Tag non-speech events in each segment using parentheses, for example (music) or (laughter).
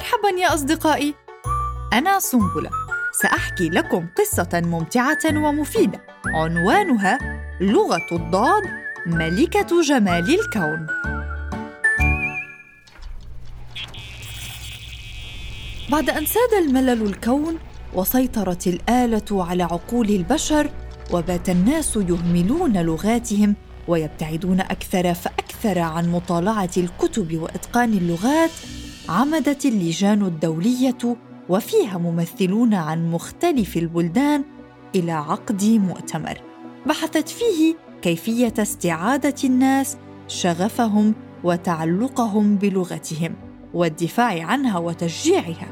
مرحبا يا أصدقائي. أنا سنبلة. سأحكي لكم قصة ممتعة ومفيدة. عنوانها لغة الضاد ملكة جمال الكون. بعد أن ساد الملل الكون وسيطرت الآلة على عقول البشر وبات الناس يهملون لغاتهم ويبتعدون أكثر فأكثر عن مطالعة الكتب وإتقان اللغات عمدت اللجان الدولية وفيها ممثلون عن مختلف البلدان إلى عقد مؤتمر بحثت فيه كيفية استعادة الناس شغفهم وتعلقهم بلغتهم والدفاع عنها وتشجيعها.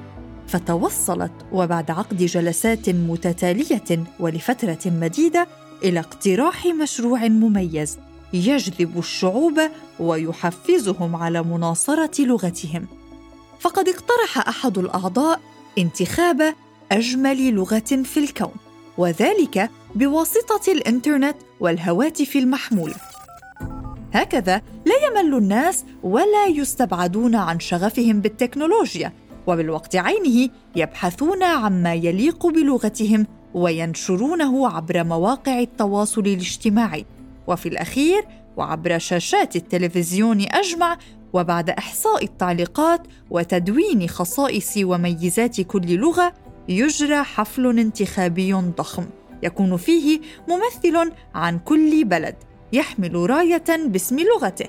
فتوصلت وبعد عقد جلسات متتالية ولفترة مديدة إلى اقتراح مشروع مميز يجذب الشعوب ويحفزهم على مناصرة لغتهم. فقد اقترح أحد الأعضاء انتخاب أجمل لغة في الكون وذلك بواسطة الإنترنت والهواتف المحمولة. هكذا لا يمل الناس ولا يستبعدون عن شغفهم بالتكنولوجيا وبالوقت عينه يبحثون عما يليق بلغتهم وينشرونه عبر مواقع التواصل الاجتماعي. وفي الأخير وعبر شاشات التلفزيون أجمع وبعد إحصاء التعليقات وتدوين خصائص وميزات كل لغة يجرى حفل انتخابي ضخم يكون فيه ممثل عن كل بلد يحمل راية باسم لغته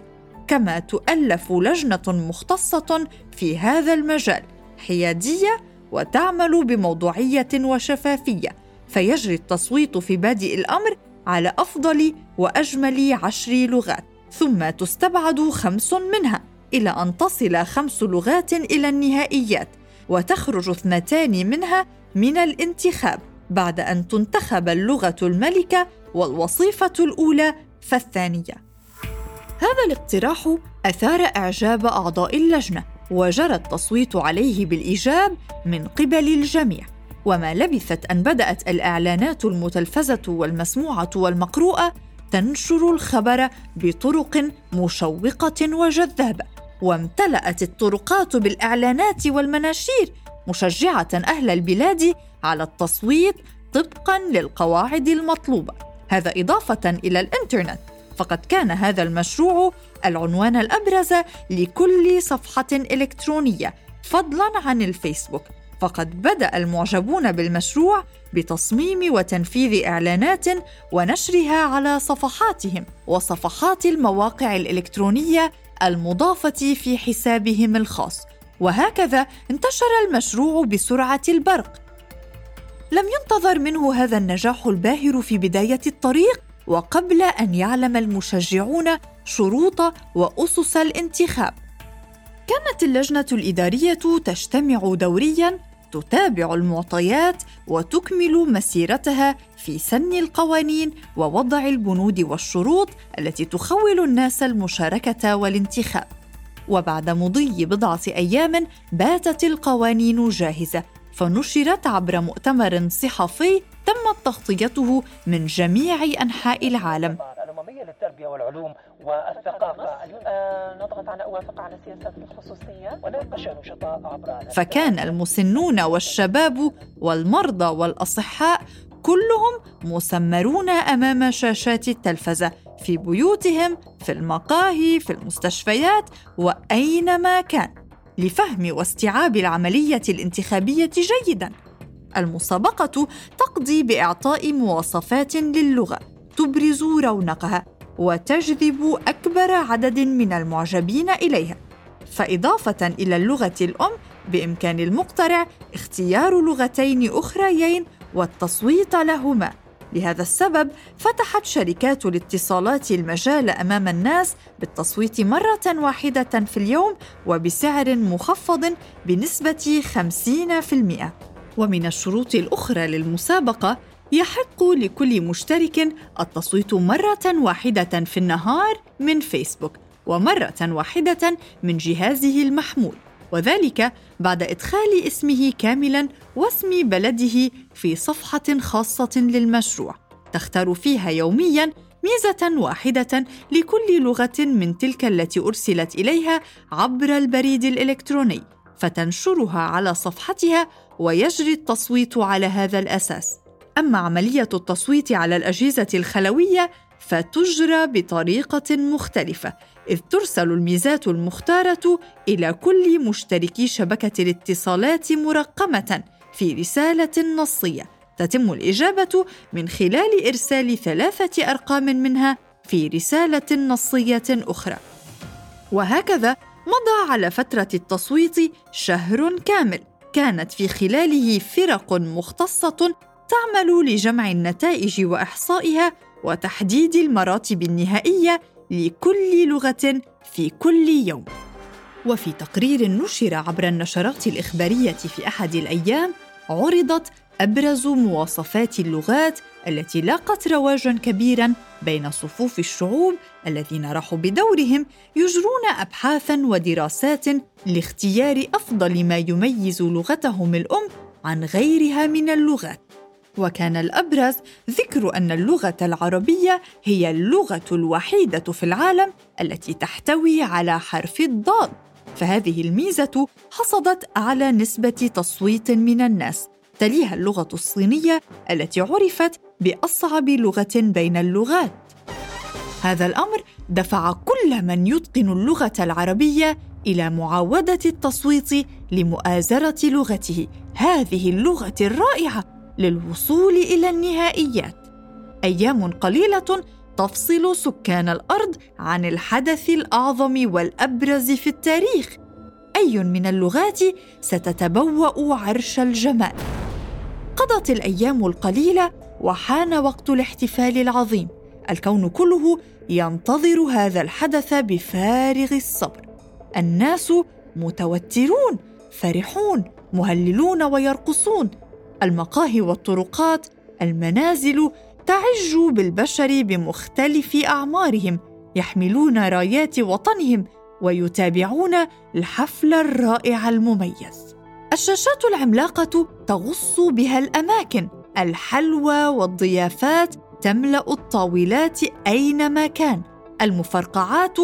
كما تؤلف لجنة مختصة في هذا المجال حيادية وتعمل بموضوعية وشفافية فيجري التصويت في بادئ الأمر على أفضل وأجمل عشر لغات. ثم تستبعد خمس منها إلى أن تصل خمس لغات إلى النهائيات وتخرج اثنتان منها من الانتخاب بعد أن تنتخب اللغة الملكة والوصيفة الأولى فالثانية. هذا الاقتراح أثار إعجاب أعضاء اللجنة وجرى التصويت عليه بالإيجاب من قبل الجميع. وما لبثت أن بدأت الإعلانات المتلفزة والمسموعة والمقروءة تنشر الخبر بطرق مشوقة وجذابه وامتلأت الطرقات بالإعلانات والمناشير مشجعة أهل البلاد على التصويت طبقا للقواعد المطلوبة. هذا إضافة إلى الإنترنت فقد كان هذا المشروع العنوان الأبرز لكل صفحة إلكترونية فضلا عن الفيسبوك. فقد بدأ المعجبون بالمشروع بتصميم وتنفيذ إعلانات ونشرها على صفحاتهم وصفحات المواقع الإلكترونية المضافة في حسابهم الخاص. وهكذا انتشر المشروع بسرعة البرق. لم ينتظر منه هذا النجاح الباهر في بداية الطريق وقبل أن يعلم المشجعون شروط وأسس الانتخاب. كانت اللجنة الإدارية تجتمع دورياً تتابع المعطيات وتكمل مسيرتها في سن القوانين ووضع البنود والشروط التي تخول الناس المشاركة والانتخاب. وبعد مضي بضعة أيام باتت القوانين جاهزة فنشرت عبر مؤتمر صحفي تمت تغطيته من جميع أنحاء العالم. والثقافة. نضغط على أوافق على سياسات الخصوصية وناقش نشطاء عبر فكان المسنون والشباب والمرضى والأصحاء كلهم مسمرون أمام شاشات التلفزة في بيوتهم في المقاهي في المستشفيات وأينما كان لفهم واستيعاب العملية الانتخابية جيداً. المسابقة تقضي بإعطاء مواصفات للغة تبرز رونقها. وتجذب أكبر عدد من المعجبين إليها. فإضافة إلى اللغة الأم بإمكان المقترع اختيار لغتين أخريين والتصويت لهما. لهذا السبب فتحت شركات الاتصالات المجال أمام الناس بالتصويت مرة واحدة في اليوم وبسعر مخفض بنسبة 50% ومن الشروط الأخرى للمسابقة يحق لكل مشترك التصويت مرة واحدة في النهار من فيسبوك ومرة واحدة من جهازه المحمول وذلك بعد إدخال اسمه كاملا واسم بلده في صفحة خاصة للمشروع. تختار فيها يوميا ميزة واحدة لكل لغة من تلك التي أرسلت إليها عبر البريد الإلكتروني فتنشرها على صفحتها ويجري التصويت على هذا الأساس. أما عملية التصويت على الأجهزة الخلوية فتجرى بطريقة مختلفة إذ ترسل الميزات المختارة إلى كل مشتركي شبكة الاتصالات مرقمة في رسالة نصية تتم الإجابة من خلال إرسال ثلاثة أرقام منها في رسالة نصية أخرى. وهكذا مضى على فترة التصويت شهر كامل كانت في خلاله فرق مختصة تعمل لجمع النتائج وإحصائها وتحديد المراتب النهائية لكل لغة في كل يوم. وفي تقرير نشر عبر النشرات الإخبارية في أحد الأيام عرضت أبرز مواصفات اللغات التي لاقت رواجا كبيرا بين صفوف الشعوب الذين راحوا بدورهم يجرون ابحاثا ودراسات لاختيار أفضل ما يميز لغتهم الأم عن غيرها من اللغات. وكان الأبرز ذكر أن اللغة العربية هي اللغة الوحيدة في العالم التي تحتوي على حرف الضاد. فهذه الميزة حصدت اعلى نسبة تصويت من الناس. تليها اللغة الصينية التي عرفت بأصعب لغة بين اللغات. هذا الأمر دفع كل من يتقن اللغة العربية إلى معاودة التصويت لمؤازرة لغته. هذه اللغة الرائعة للوصول إلى النهائيات. أيام قليلة تفصل سكان الأرض عن الحدث الأعظم والأبرز في التاريخ. أي من اللغات ستتبوأ عرش الجمال. قضت الأيام القليلة وحان وقت الاحتفال العظيم. الكون كله ينتظر هذا الحدث بفارغ الصبر. الناس متوترون فرحون مهللون ويرقصون. المقاهي والطرقات المنازل تعج بالبشر بمختلف أعمارهم يحملون رايات وطنهم ويتابعون الحفل الرائع المميز. الشاشات العملاقة تغص بها الأماكن الحلوى والضيافات تملأ الطاولات أينما كان. المفرقعات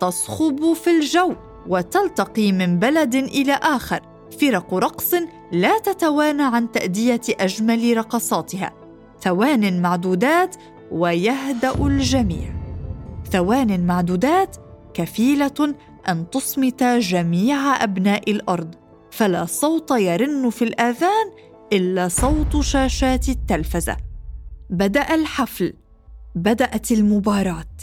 تصخب في الجو وتلتقي من بلد إلى آخر. فرق رقص لا تتوانى عن تأدية أجمل رقصاتها. ثوان معدودات ويهدأ الجميع. ثوان معدودات كفيلة أن تصمت جميع أبناء الأرض فلا صوت يرن في الآذان إلا صوت شاشات التلفزة. بدأ الحفل. بدأت المباراة.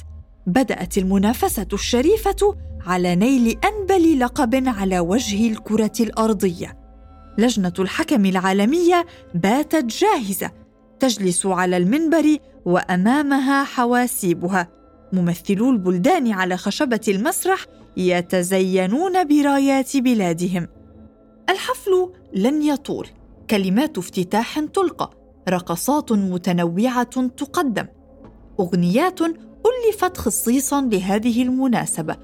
بدأت المنافسة الشريفة على نيل أنبل لقب على وجه الكرة الأرضية. لجنة الحكم العالمية باتت جاهزة تجلس على المنبر وأمامها حواسيبها. ممثلو البلدان على خشبة المسرح يتزينون برايات بلادهم. الحفل لن يطول. كلمات افتتاح تلقى. رقصات متنوعة تقدم. أغنيات ألفت خصيصا لهذه المناسبة.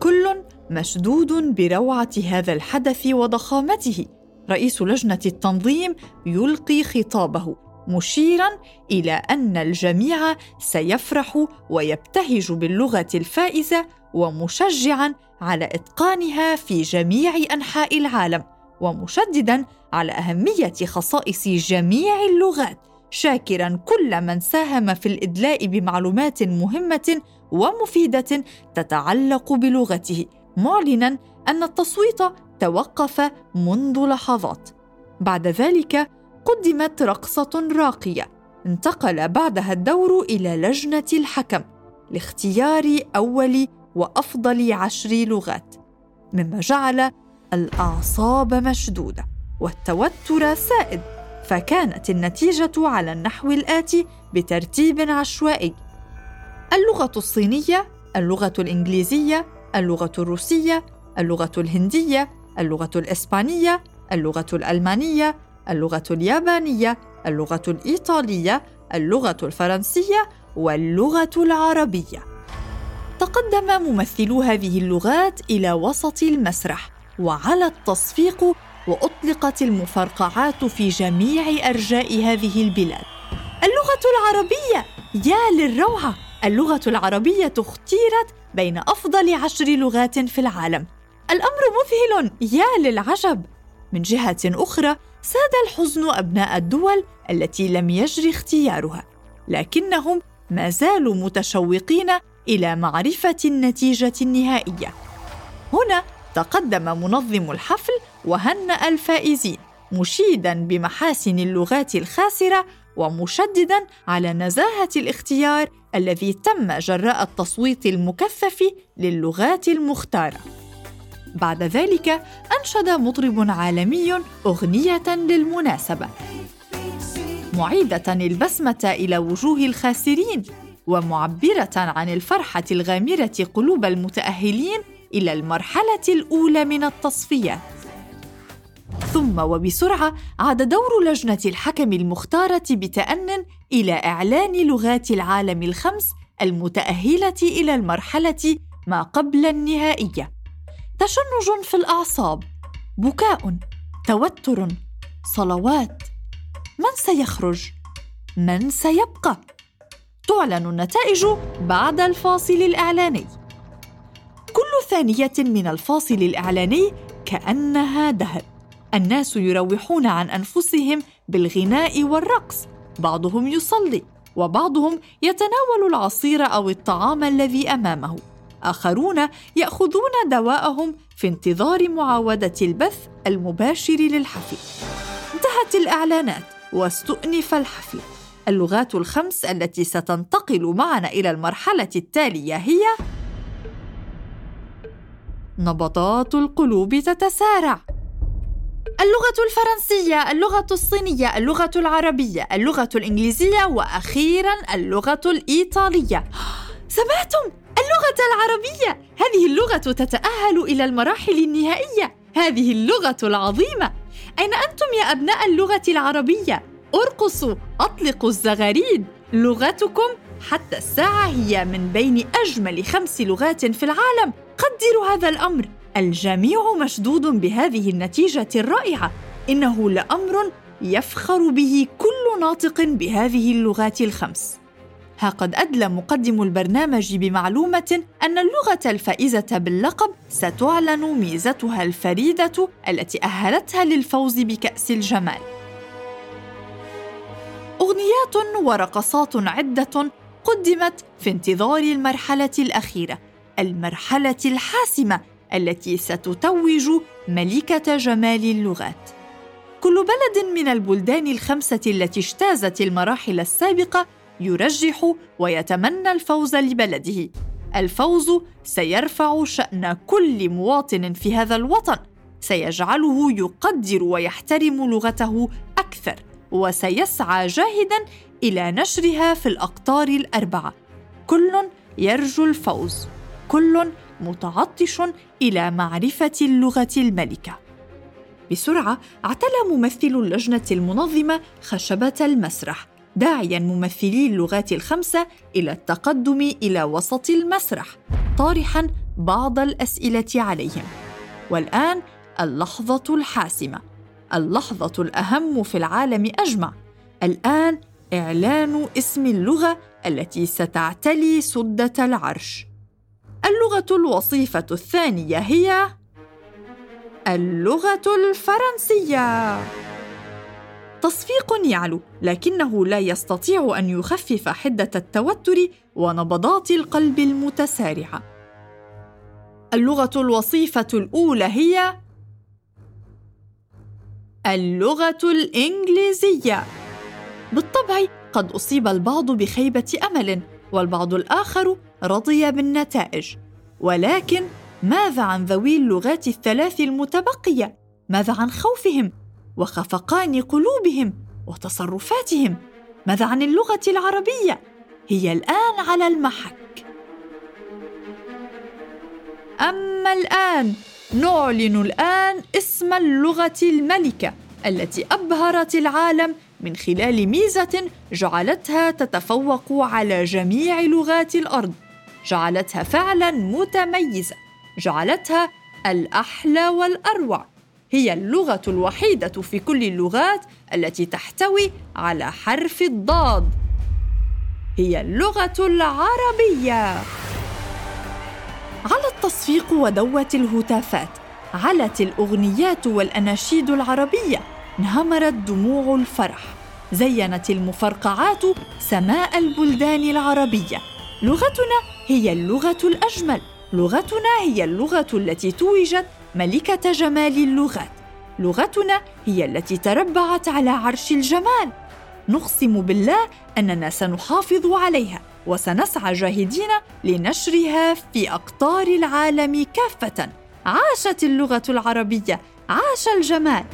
كل مشدود بروعة هذا الحدث وضخامته. رئيس لجنة التنظيم يلقي خطابه مشيرا إلى أن الجميع سيفرح ويبتهج باللغة الفائزة ومشجعا على إتقانها في جميع أنحاء العالم ومشددا على أهمية خصائص جميع اللغات شاكرا كل من ساهم في الإدلاء بمعلومات مهمة ومفيدة تتعلق بلغته معلنا أن التصويت توقف منذ لحظات. بعد ذلك قدمت رقصة راقية. انتقل بعدها الدور إلى لجنة الحكم لاختيار أول وأفضل عشر لغات مما جعل الأعصاب مشدودة والتوتر سائد. فكانت النتيجة على النحو الاتي بترتيب عشوائي. اللغة الصينية اللغة الإنجليزية اللغة الروسية اللغة الهندية اللغة الإسبانية اللغة الألمانية اللغة اليابانية اللغة الإيطالية اللغة الفرنسية واللغة العربية. تقدم ممثلو هذه اللغات إلى وسط المسرح وعلى التصفيق وأطلقت المفرقعات في جميع أرجاء هذه البلاد. اللغة العربية يا للروعة! اللغة العربية اختيرت بين أفضل عشر لغات في العالم. الأمر مذهل. يا للعجب. من جهة أخرى ساد الحزن أبناء الدول التي لم يجري اختيارها لكنهم ما زالوا متشوقين إلى معرفة النتيجة النهائية. هنا تقدم منظم الحفل وهنأ الفائزين مشيدا بمحاسن اللغات الخاسرة ومشددا على نزاهة الاختيار الذي تم جراء التصويت المكثف للغات المختارة. بعد ذلك أنشد مطرب عالمي أغنية للمناسبة. معيدة البسمة إلى وجوه الخاسرين ومعبرة عن الفرحة الغامرة قلوب المتأهلين إلى المرحلة الأولى من التصفيات ثم وبسرعة عاد دور لجنة الحكم المختارة بتان إلى إعلان لغات العالم الخمس المتأهلة إلى المرحلة ما قبل النهائية. تشنج في الأعصاب بكاء توتر صلوات. من سيخرج؟ من سيبقى؟ تعلن النتائج بعد الفاصل الإعلاني. كل ثانية من الفاصل الإعلاني كأنها دهر الناس يروحون عن أنفسهم بالغناء والرقص. بعضهم يصلي وبعضهم يتناول العصير أو الطعام الذي أمامه. آخرون يأخذون دواءهم في انتظار معاودة البث المباشر للحفل انتهت الإعلانات واستؤنف الحفل اللغات الخمس التي ستنتقل معنا إلى المرحلة التالية هي نبضات القلوب تتسارع اللغة الفرنسية، اللغة الصينية، اللغة العربية، اللغة الإنجليزية وأخيراً اللغة الإيطالية. (gasps) سمعتم؟ اللغة العربية! هذه اللغة تتأهل إلى المراحل النهائية. هذه اللغة العظيمة. أين أنتم يا أبناء اللغة العربية؟ أرقصوا، أطلقوا الزغاريد. لغتكم حتى الساعة هي من بين أجمل خمس لغات في العالم. قدروا هذا الأمر. الجميع مشدود بهذه النتيجة الرائعة إنه لأمر يفخر به كل ناطق بهذه اللغات الخمس ها قد أدلى مقدم البرنامج بمعلومة أن اللغة الفائزة باللقب ستعلن ميزتها الفريدة التي أهلتها للفوز بكأس الجمال. أغنيات ورقصات عدة قدمت في انتظار المرحلة الأخيرة المرحلة الحاسمة التي ستتوج ملكه جمال اللغات. كل بلد من البلدان الخمسة التي اجتازت المراحل السابقة يرجح ويتمنى الفوز لبلده. الفوز سيرفع شأن كل مواطن في هذا الوطن. سيجعله يقدر ويحترم لغته أكثر وسيسعى جاهدا إلى نشرها في الأقطار الأربعة. كل يرجو الفوز. كل متعطش إلى معرفة اللغة الملكة. بسرعة اعتلى ممثل اللجنة المنظمة خشبة المسرح. داعيا ممثلي اللغات الخمسة إلى التقدم إلى وسط المسرح طارحا بعض الأسئلة عليهم. والآن اللحظة الحاسمة اللحظة الأهم في العالم أجمع. الآن إعلان اسم اللغة التي ستعتلي سدة العرش. اللغة الوصيفة الثانية هي اللغة الفرنسية. تصفيق يعلو، لكنه لا يستطيع أن يخفف حدة التوتر ونبضات القلب المتسارعة. اللغة الوصيفة الأولى هي اللغة الإنجليزية. بالطبع قد أصيب البعض بخيبة أمل والبعض الآخر رضي بالنتائج ولكن ماذا عن ذوي اللغات الثلاث المتبقية ماذا عن خوفهم وخفقان قلوبهم وتصرفاتهم. ماذا عن اللغة العربية؟ هي الآن على المحك. أما الآن نعلن الآن اسم اللغة الملكة التي أبهرت العالم من خلال ميزة جعلتها تتفوق على جميع لغات الأرض. جعلتها فعلا متميزة. جعلتها الأحلى والأروع. هي اللغة الوحيدة في كل اللغات التي تحتوي على حرف الضاد. هي اللغة العربية. على التصفيق ودوت الهتافات علت الأغنيات والأناشيد العربية انهمرت دموع الفرح. زينت المفرقعات سماء البلدان العربية. لغتنا هي اللغة الأجمل. لغتنا هي اللغة التي توجت ملكة جمال اللغات. لغتنا هي التي تربعت على عرش الجمال. نقسم بالله أننا سنحافظ عليها وسنسعى جاهدين لنشرها في أقطار العالم كافة. عاشت اللغة العربية عاش الجمال.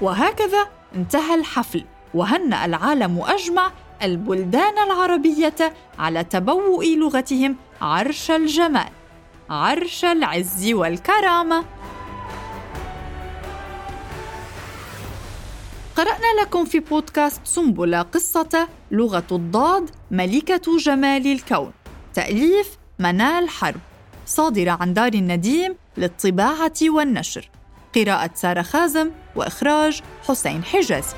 وهكذا انتهى الحفل وهنأ العالم أجمع البلدان العربية على تبوء لغتهم عرش الجمال. عرش العز والكرامة. قرأنا لكم في بودكاست سنبلة قصة لغة الضاد ملكة جمال الكون. تأليف منال حرب. صادرة عن دار النديم للطباعة والنشر. قراءة سارة خازم وإخراج حسين حجازي.